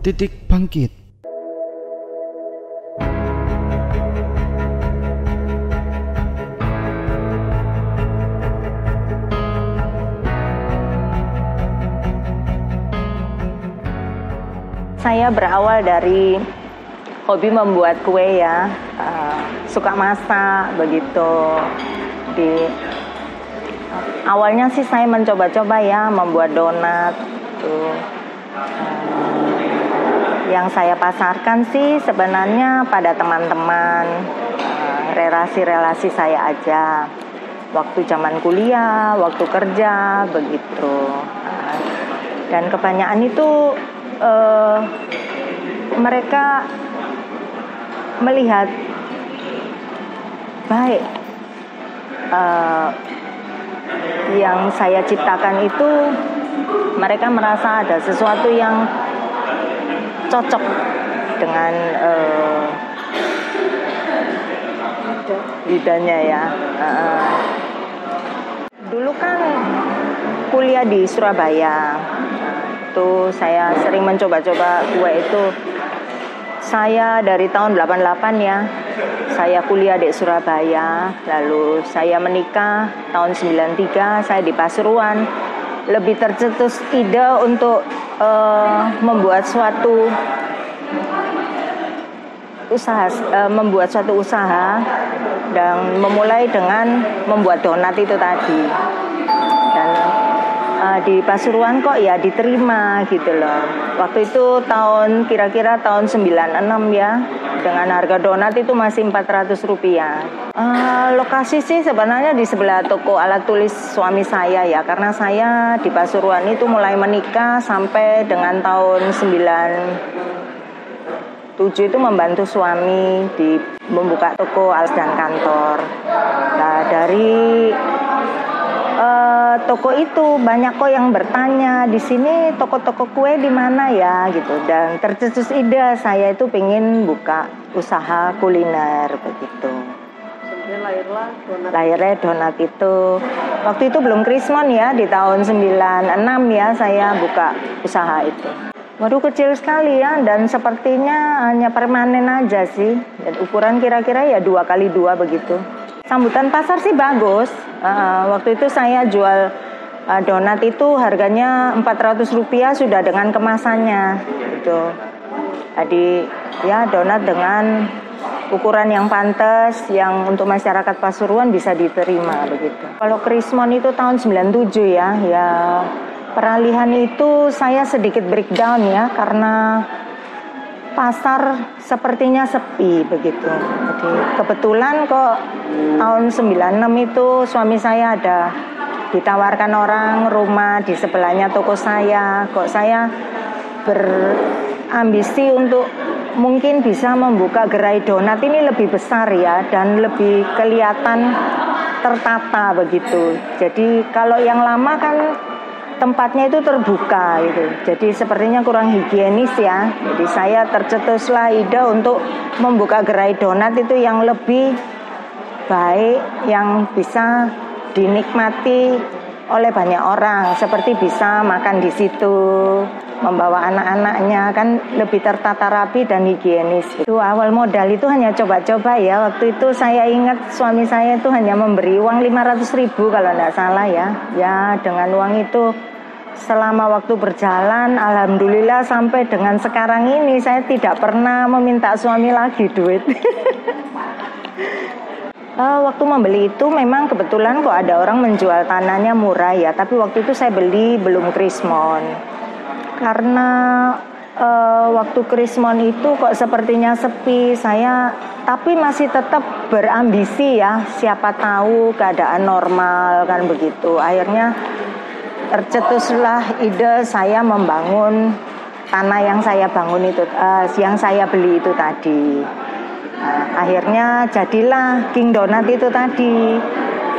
Titik Bangkit Saya berawal dari hobi membuat kue ya, uh, suka masak begitu. Di awalnya sih saya mencoba-coba ya membuat donat. Tuh. Uh, yang saya pasarkan sih sebenarnya pada teman-teman, uh, relasi-relasi saya aja. Waktu zaman kuliah, waktu kerja, begitu. Dan kebanyakan itu uh, mereka melihat baik uh, yang saya ciptakan itu mereka merasa ada sesuatu yang cocok dengan uh, lidahnya ya. Uh, dulu kan kuliah di Surabaya. Itu saya sering mencoba-coba kue itu. Saya dari tahun 88 ya saya kuliah di Surabaya. Lalu saya menikah tahun 93 saya di Pasuruan. Lebih tercetus ide untuk uh, membuat suatu usaha uh, membuat suatu usaha dan memulai dengan membuat donat itu tadi di Pasuruan kok ya diterima gitu loh. Waktu itu tahun kira-kira tahun 96 ya dengan harga donat itu masih 400 rupiah. Uh, lokasi sih sebenarnya di sebelah toko alat tulis suami saya ya karena saya di Pasuruan itu mulai menikah sampai dengan tahun 9 tujuh itu membantu suami di membuka toko alas dan kantor. Nah dari uh, toko itu banyak kok yang bertanya di sini toko-toko kue di mana ya gitu dan tercetus ide saya itu pengen buka usaha kuliner begitu. lahirlah donat. Lahirnya donat itu waktu itu belum krismon ya di tahun 96 ya saya buka usaha itu. Waduh kecil sekali ya dan sepertinya hanya permanen aja sih. Dan ukuran kira-kira ya dua kali dua begitu. Sambutan pasar sih bagus. Uh, waktu itu saya jual uh, donat itu harganya 400 rupiah sudah dengan kemasannya gitu. Jadi ya donat dengan ukuran yang pantas yang untuk masyarakat Pasuruan bisa diterima begitu. Kalau Krismon itu tahun 97 ya, ya peralihan itu saya sedikit breakdown ya karena pasar sepertinya sepi begitu. Jadi kebetulan kok tahun 96 itu suami saya ada ditawarkan orang rumah di sebelahnya toko saya. Kok saya berambisi untuk mungkin bisa membuka gerai donat ini lebih besar ya dan lebih kelihatan tertata begitu. Jadi kalau yang lama kan tempatnya itu terbuka gitu. Jadi sepertinya kurang higienis ya. Jadi saya tercetuslah ide untuk membuka gerai donat itu yang lebih baik, yang bisa dinikmati oleh banyak orang. Seperti bisa makan di situ, membawa anak-anaknya kan lebih tertata rapi dan higienis. Itu awal modal itu hanya coba-coba ya. Waktu itu saya ingat suami saya itu hanya memberi uang 500 ribu kalau tidak salah ya. Ya dengan uang itu selama waktu berjalan alhamdulillah sampai dengan sekarang ini saya tidak pernah meminta suami lagi duit. Uh, waktu membeli itu memang kebetulan kok ada orang menjual tanahnya murah ya, tapi waktu itu saya beli belum krismon. Karena uh, waktu krismon itu kok sepertinya sepi, saya tapi masih tetap berambisi ya, siapa tahu keadaan normal kan begitu. Akhirnya tercetuslah ide saya membangun tanah yang saya bangun itu, uh, yang saya beli itu tadi. Nah, akhirnya jadilah King Donat itu tadi.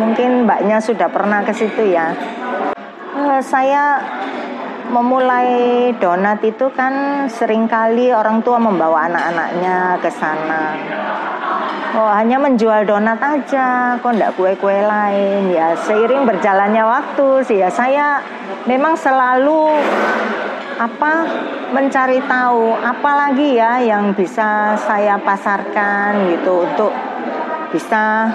Mungkin mbaknya sudah pernah ke situ ya. Uh, saya memulai donat itu kan sering kali orang tua membawa anak-anaknya ke sana. Oh hanya menjual donat aja, kok enggak kue-kue lain ya. Seiring berjalannya waktu sih ya saya memang selalu apa mencari tahu apa lagi ya yang bisa saya pasarkan gitu untuk bisa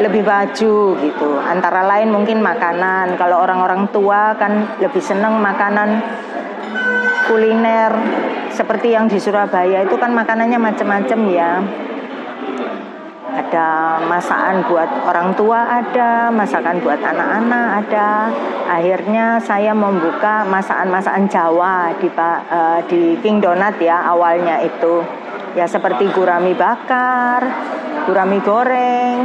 lebih baju gitu. Antara lain mungkin makanan. Kalau orang-orang tua kan lebih senang makanan kuliner seperti yang di Surabaya itu kan makanannya macam-macam ya. Ada masakan buat orang tua ada, masakan buat anak-anak ada. Akhirnya saya membuka masakan-masakan Jawa di uh, di King Donat ya awalnya itu. Ya seperti gurami bakar, gurami goreng,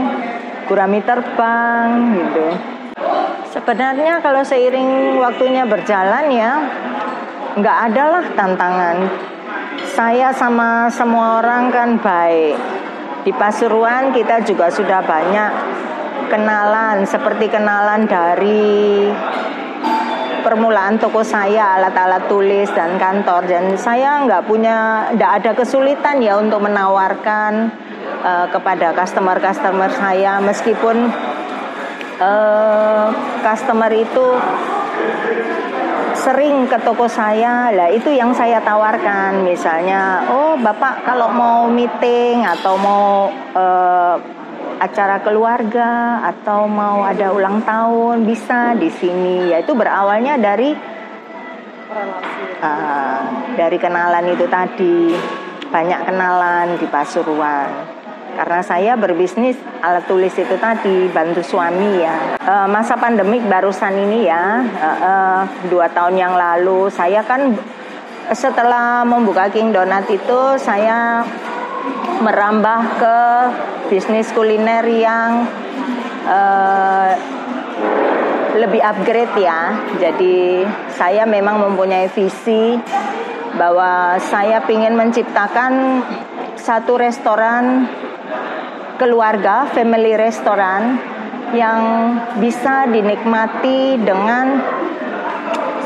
gurami terbang gitu. Sebenarnya kalau seiring waktunya berjalan ya nggak ada lah tantangan. Saya sama semua orang kan baik. Di Pasuruan kita juga sudah banyak kenalan seperti kenalan dari permulaan toko saya alat-alat tulis dan kantor dan saya nggak punya nggak ada kesulitan ya untuk menawarkan uh, kepada customer-customer saya meskipun uh, customer itu sering ke toko saya. Lah itu yang saya tawarkan. Misalnya oh bapak kalau mau meeting atau mau uh, acara keluarga atau mau ada ulang tahun bisa di sini. Ya itu berawalnya dari uh, dari kenalan itu tadi. Banyak kenalan di Pasuruan karena saya berbisnis alat tulis itu tadi bantu suami ya. E, masa pandemik barusan ini ya e, e, dua tahun yang lalu saya kan setelah membuka King Donat itu saya merambah ke bisnis kuliner yang e, lebih upgrade ya. Jadi saya memang mempunyai visi bahwa saya ingin menciptakan satu restoran keluarga, family restoran yang bisa dinikmati dengan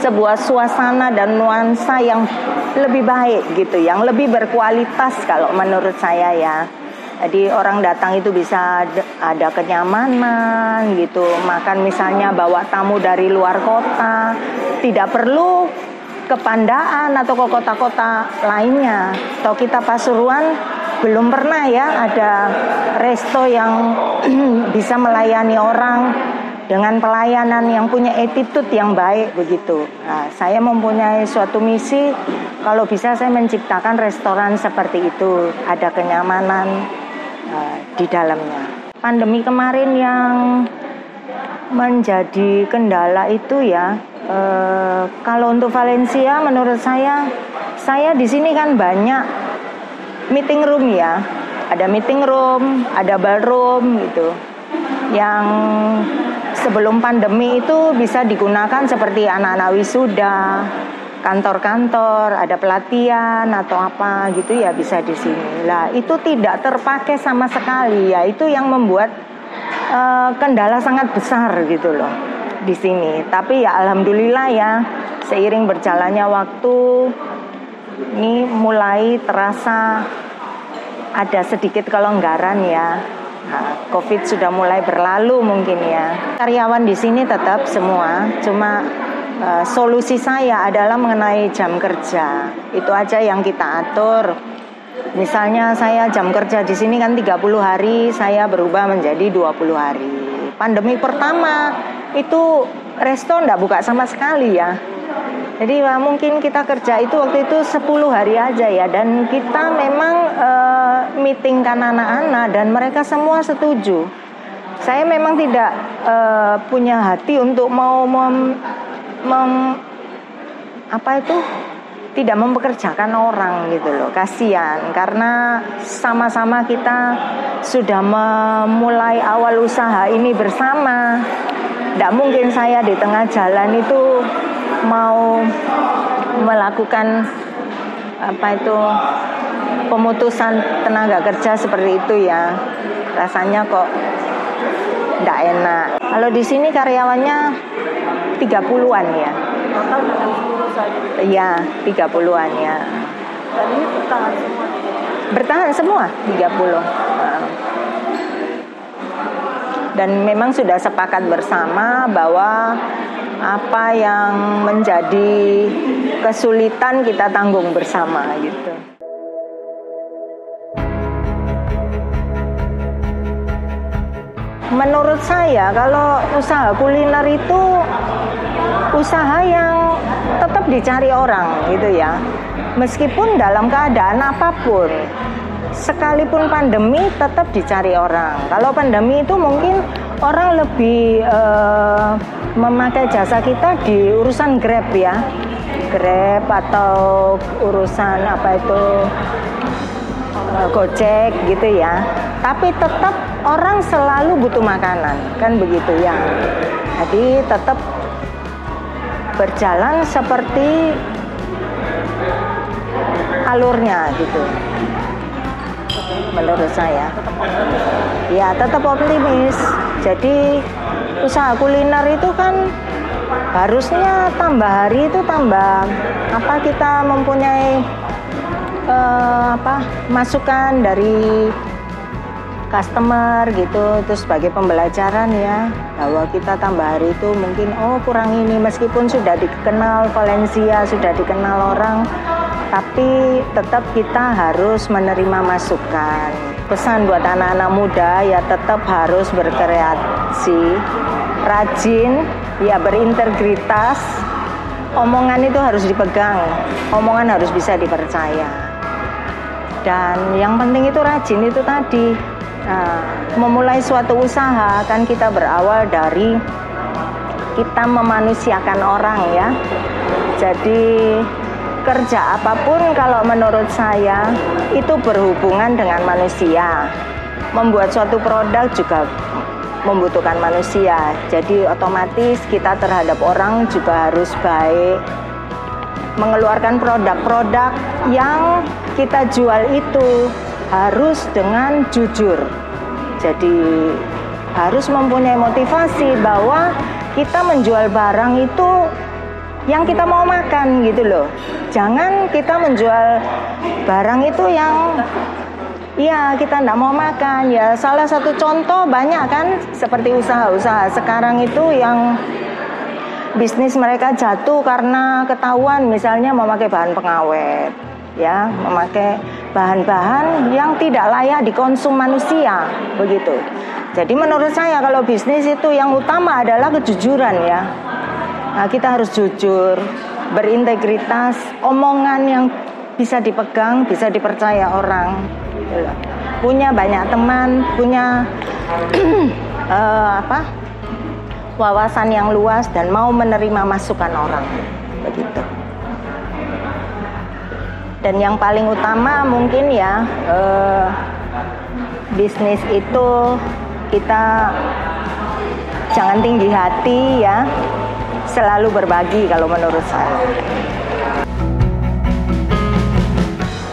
sebuah suasana dan nuansa yang lebih baik gitu, yang lebih berkualitas kalau menurut saya ya. Jadi orang datang itu bisa ada kenyamanan gitu, makan misalnya bawa tamu dari luar kota, tidak perlu ke Pandaan atau ke kota-kota lainnya. Atau kita Pasuruan belum pernah ya ada resto yang bisa melayani orang dengan pelayanan yang punya attitude yang baik begitu. Nah, saya mempunyai suatu misi kalau bisa saya menciptakan restoran seperti itu, ada kenyamanan uh, di dalamnya. Pandemi kemarin yang menjadi kendala itu ya uh, kalau untuk Valencia menurut saya saya di sini kan banyak meeting room ya. Ada meeting room ada ballroom gitu. Yang sebelum pandemi itu bisa digunakan seperti anak-anak wisuda kantor-kantor ada pelatihan atau apa gitu ya bisa di sini. Lah itu tidak terpakai sama sekali. Ya itu yang membuat uh, kendala sangat besar gitu loh di sini. Tapi ya alhamdulillah ya seiring berjalannya waktu ini mulai terasa ada sedikit kelonggaran ya. Nah, Covid sudah mulai berlalu mungkin ya. Karyawan di sini tetap semua, cuma uh, solusi saya adalah mengenai jam kerja. Itu aja yang kita atur. Misalnya saya jam kerja di sini kan 30 hari, saya berubah menjadi 20 hari. Pandemi pertama itu resto ndak buka sama sekali ya jadi mungkin kita kerja itu waktu itu 10 hari aja ya. Dan kita memang uh, meetingkan anak-anak dan mereka semua setuju. Saya memang tidak uh, punya hati untuk mau mem, mem, apa itu? Tidak mempekerjakan orang gitu loh. Kasihan. Karena sama-sama kita sudah memulai awal usaha ini bersama. Tidak mungkin saya di tengah jalan itu mau melakukan apa itu pemutusan tenaga kerja seperti itu ya. Rasanya kok tidak enak. Kalau di sini karyawannya 30-an ya. Iya 30-an ya. Dan ini bertahan semua? Bertahan semua 30 dan memang sudah sepakat bersama bahwa apa yang menjadi kesulitan kita tanggung bersama gitu. Menurut saya kalau usaha kuliner itu usaha yang tetap dicari orang gitu ya. Meskipun dalam keadaan apa pun, sekalipun pandemi tetap dicari orang. Kalau pandemi itu mungkin orang lebih uh, memakai jasa kita di urusan Grab ya. Grab atau urusan apa itu uh, Gojek gitu ya. Tapi tetap orang selalu butuh makanan, kan begitu ya. Jadi tetap berjalan seperti alurnya gitu. Menurut saya. Ya, tetap optimis. Jadi usaha kuliner itu kan harusnya tambah hari itu tambah apa kita mempunyai uh, apa masukan dari customer gitu terus sebagai pembelajaran ya bahwa kita tambah hari itu mungkin oh kurang ini meskipun sudah dikenal Valencia sudah dikenal orang tapi tetap kita harus menerima masukan. Pesan buat anak-anak muda ya tetap harus berkreasi rajin ya berintegritas omongan itu harus dipegang omongan harus bisa dipercaya dan yang penting itu rajin itu tadi Nah, memulai suatu usaha kan kita berawal dari kita memanusiakan orang ya. Jadi kerja apa pun kalau menurut saya itu berhubungan dengan manusia. Membuat suatu produk juga membutuhkan manusia. Jadi otomatis kita terhadap orang juga harus baik. Mengeluarkan produk-produk yang kita jual itu harus dengan jujur. Jadi harus mempunyai motivasi bahwa kita menjual barang itu yang kita mau makan gitu loh. Jangan kita menjual barang itu yang Iya, kita tidak mau makan. Ya, salah satu contoh banyak kan seperti usaha-usaha sekarang itu yang bisnis mereka jatuh karena ketahuan misalnya memakai bahan pengawet, ya, memakai bahan-bahan yang tidak layak dikonsum manusia begitu. Jadi menurut saya kalau bisnis itu yang utama adalah kejujuran ya. Nah, kita harus jujur, berintegritas, omongan yang bisa dipegang, bisa dipercaya orang. Punya banyak teman, punya uh, apa? wawasan yang luas dan mau menerima masukan orang. Begitu dan yang paling utama mungkin ya eh, bisnis itu kita jangan tinggi hati ya selalu berbagi kalau menurut saya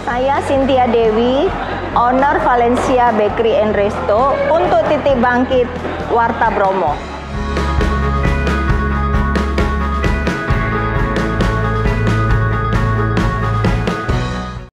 saya Cynthia Dewi owner Valencia Bakery and Resto untuk titik bangkit Warta Bromo